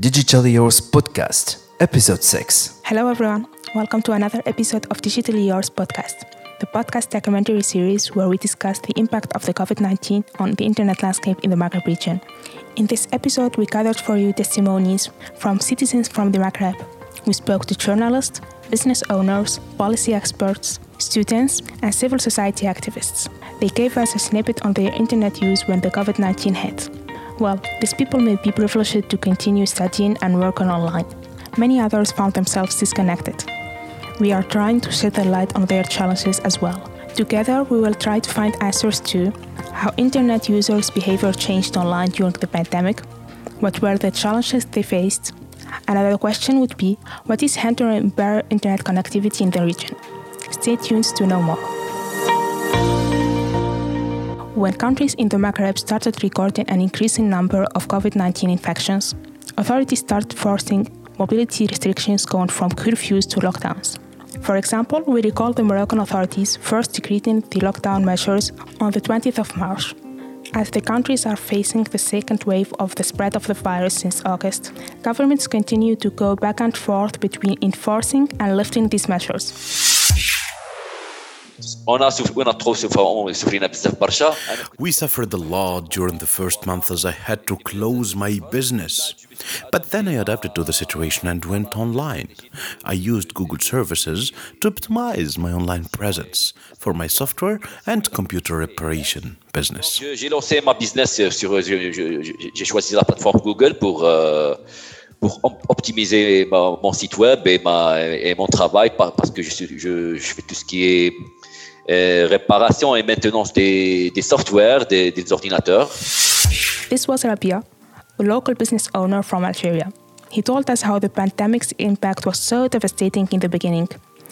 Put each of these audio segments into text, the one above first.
Digitally Yours Podcast, Episode 6. Hello, everyone. Welcome to another episode of Digitally Yours Podcast, the podcast documentary series where we discuss the impact of the COVID 19 on the internet landscape in the Maghreb region. In this episode, we gathered for you testimonies from citizens from the Maghreb. We spoke to journalists, business owners, policy experts, students, and civil society activists. They gave us a snippet on their internet use when the COVID 19 hit. Well, these people may be privileged to continue studying and working online. Many others found themselves disconnected. We are trying to shed a light on their challenges as well. Together, we will try to find answers to how internet users' behavior changed online during the pandemic, what were the challenges they faced. Another question would be what is hindering better internet connectivity in the region? Stay tuned to know more. When countries in the Maghreb started recording an increasing number of COVID 19 infections, authorities started forcing mobility restrictions going from curfews to lockdowns. For example, we recall the Moroccan authorities first decreeing the lockdown measures on the 20th of March. As the countries are facing the second wave of the spread of the virus since August, governments continue to go back and forth between enforcing and lifting these measures. We suffered a lot during the first month as I had to close my business. But then I adapted to the situation and went online. I used Google services to optimize my online presence for my software and computer reparation business. J'ai lancé ma business sur j'ai choisi la plateforme Google pour euh, pour optimiser ma, mon site web et, ma, et mon travail parce que je, je, je fais tout ce qui est Euh, réparation et maintenance des, des softwares, des, des ordinateurs. This was Rabia, a local business owner from Algeria. He told us how the pandemic's impact was so devastating in the beginning,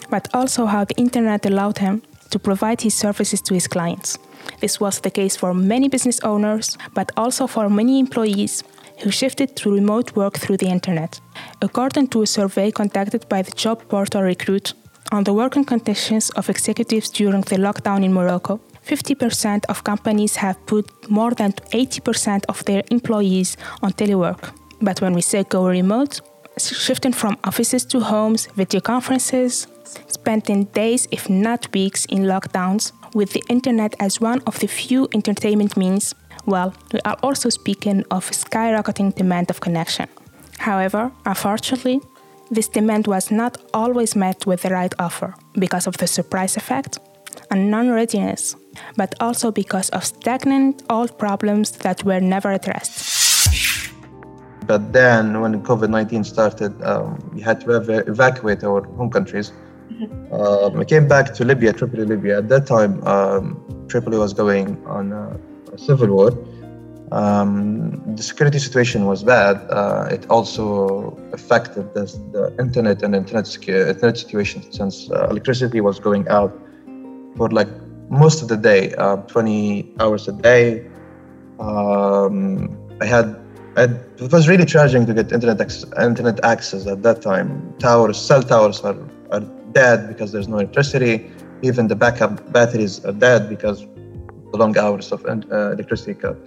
but also how the internet allowed him to provide his services to his clients. This was the case for many business owners, but also for many employees who shifted to remote work through the internet. According to a survey conducted by the job portal ReKrute on the working conditions of executives during the lockdown in Morocco, 50% of companies have put more than 80% of their employees on telework. But when we say go remote, shifting from offices to homes, video conferences, spending days, if not weeks, in lockdowns, with the internet as one of the few entertainment means, well, we are also speaking of skyrocketing demand of connection. However, unfortunately, this demand was not always met with the right offer because of the surprise effect and non readiness, but also because of stagnant old problems that were never addressed. But then, when COVID 19 started, um, we had to ev- evacuate our home countries. Um, I came back to Libya, Tripoli, Libya. At that time, um, Tripoli was going on a, a civil war. Um, the security situation was bad. Uh, it also affected the, the internet and internet, secu- internet situation since uh, electricity was going out for like most of the day, uh, 20 hours a day. Um, I had, it was really challenging to get internet access, internet access at that time. Towers, cell towers are, are dead because there's no electricity. Even the backup batteries are dead because the long hours of uh, electricity cut.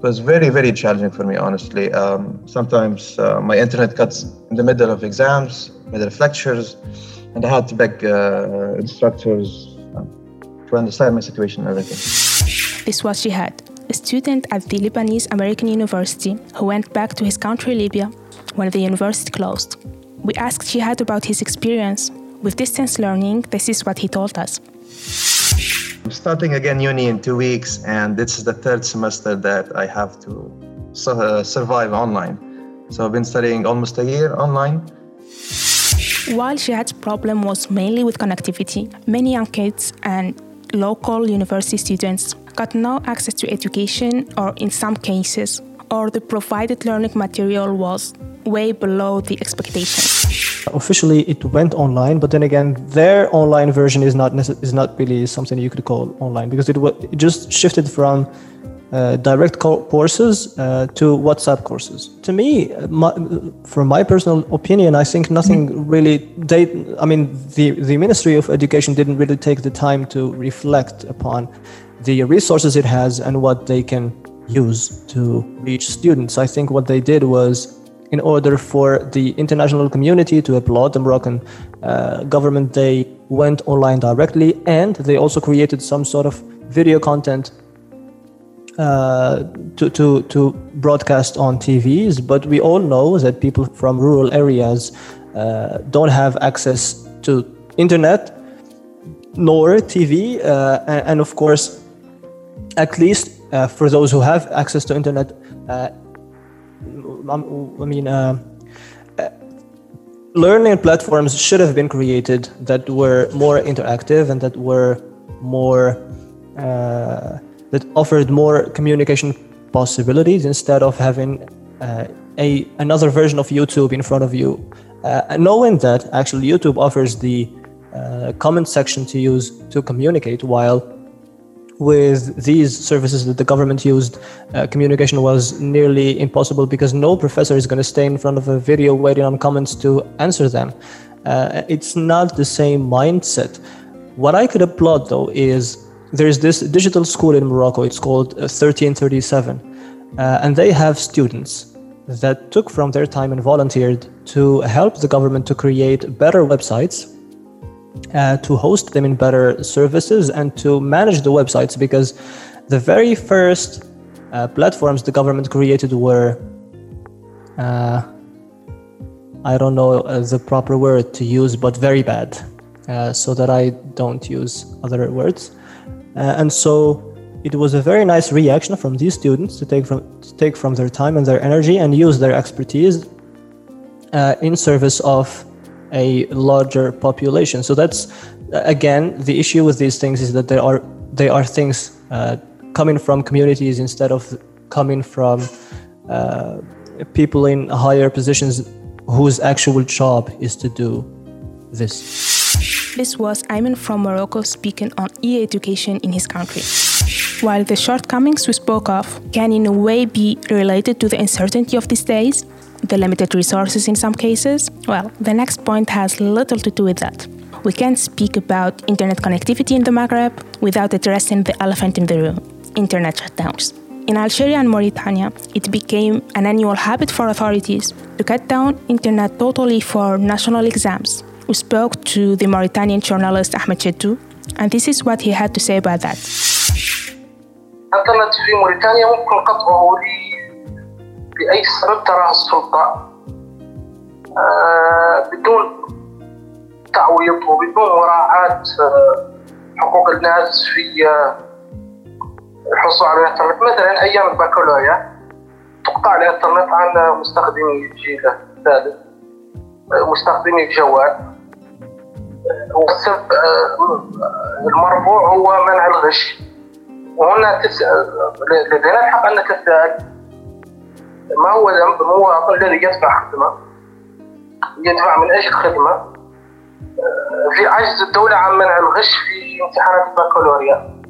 It was very, very challenging for me, honestly. Um, sometimes uh, my internet cuts in the middle of exams, middle of lectures, and I had to beg uh, instructors uh, to understand my situation and everything. This was Jihad, a student at the Lebanese American University who went back to his country, Libya, when the university closed. We asked Jihad about his experience. With distance learning, this is what he told us. I'm starting again uni in two weeks, and this is the third semester that I have to su- uh, survive online. So I've been studying almost a year online. While Jihad's problem was mainly with connectivity, many young kids and local university students got no access to education, or in some cases, or the provided learning material was way below the expectations. Officially, it went online, but then again, their online version is not necess- is not really something you could call online because it, wa- it just shifted from uh, direct co- courses uh, to WhatsApp courses. To me, uh, my, from my personal opinion, I think nothing really. They, I mean, the the Ministry of Education didn't really take the time to reflect upon the resources it has and what they can use to reach students. I think what they did was in order for the international community to applaud the Moroccan uh, government, they went online directly and they also created some sort of video content uh, to, to, to broadcast on TVs. But we all know that people from rural areas uh, don't have access to internet nor TV. Uh, and, and, of course, at least uh, for those who have access to internet, uh, I mean, uh, uh, learning platforms should have been created that were more interactive and that were more uh, that offered more communication possibilities instead of having uh, a another version of YouTube in front of you. Uh, knowing that actually YouTube offers the uh, comment section to use to communicate, while with these services that the government used, uh, communication was nearly impossible because no professor is going to stay in front of a video waiting on comments to answer them. Uh, it's not the same mindset. What I could applaud though is there's this digital school in Morocco. It's called 1337, uh, uh, and they have students that took from their time and volunteered to help the government to create better websites uh, to host them in better services and to manage the websites because the very first uh, platforms the government created were uh, I don't know uh, the proper word to use, but very bad, uh, so that I don't use other words. Uh, and so it was a very nice reaction from these students to take from to take from their time and their energy and use their expertise in service of a larger population. So that's again the issue with these things is that there are they are things uh, coming from communities instead of coming from uh, people in higher positions whose actual job is to do this. This was Ayman from Morocco speaking on e-education in his country. While the shortcomings we spoke of can in a way be related to the uncertainty of these days, the limited resources in some cases? Well, the next point has little to do with that. We can't speak about internet connectivity in the Maghreb without addressing the elephant in the room internet shutdowns. In Algeria and Mauritania, it became an annual habit for authorities to cut down internet totally for national exams. We spoke to the Mauritanian journalist Ahmed Chedou, and this is what he had to say about that. بأي سبب تراها السلطة. آه، بدون تعويض وبدون مراعاة آه، حقوق الناس في آه، الحصول على الإنترنت. مثلا أيام البكالوريا تقطع الإنترنت عن مستخدمي الجيل الثالث مستخدمي الجوال. والسبب المرفوع هو منع الغش. وهنا لدينا الحق أن نتساءل. ما هو ذنب المواطن الذي يدفع خدمة. يدفع من أجل خدمة. آه، في عجز الدولة عن منع الغش في امتحانات البكالوريا.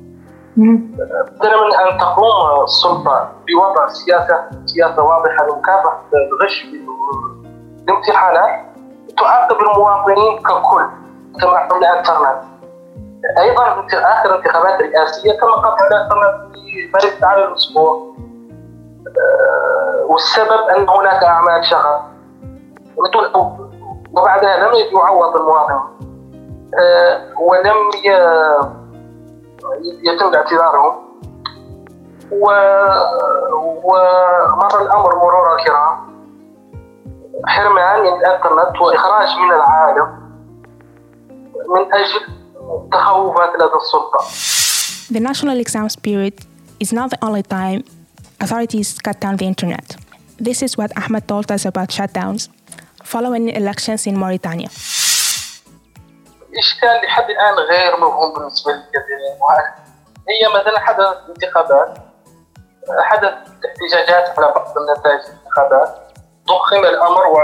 بدلا من أن تقوم السلطة بوضع سياسة سياسة واضحة لمكافحة الغش في الامتحانات. تعاقب المواطنين ككل كما في الإنترنت. أيضا آخر انتخابات رئاسيه تم قطع الانترنت في على الأسبوع. آه، والسبب أن هناك أعمال شغب وبعدها لم يعوض المواطن. آه، ولم يتم اعتذارهم ومر الأمر مرور الكرام. حرمان من الإنترنت وإخراج من العالم من أجل تخوفات لدى السلطة. The national exams period is not the only time authorities cut down the internet. This is what Ahmed told us about shutdowns following elections in Mauritania. الإشكال لحد الآن غير مفهوم بالنسبة للكثيرين هي مثلا حدث انتخابات حدث احتجاجات على بعض النتائج الانتخابات ضخم الأمر و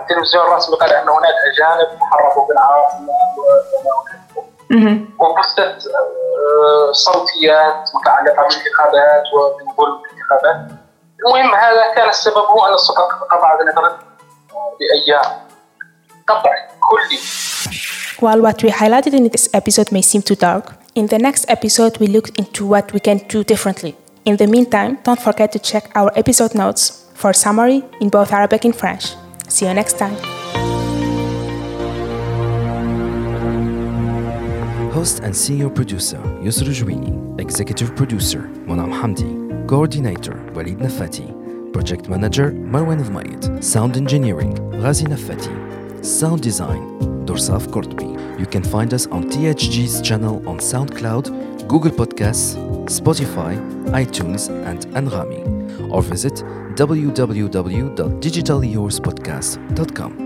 التلفزيون الرسمي قال أن هناك أجانب تحركوا بالعاصمة وبثت صوتيات متعلقه بالانتخابات وبظلم الانتخابات المهم هذا كان السبب هو ان السلطه قطعت الانترنت بايام قطع كلي While what we highlighted in this episode may seem too dark, in the next episode we looked into what we can do differently. In the meantime, don't forget to check our episode notes for summary in both Arabic and French. See you next time. Host and senior producer Yusr Jouini, executive producer Monam Hamdi, coordinator Walid Nafati, project manager Marwan Almayed, sound engineering Ghazi Nafati, sound design Dorsaf Kortbi. You can find us on THG's channel on SoundCloud, Google Podcasts, Spotify, iTunes, and Anghami, or visit www.digitalyourspodcast.com.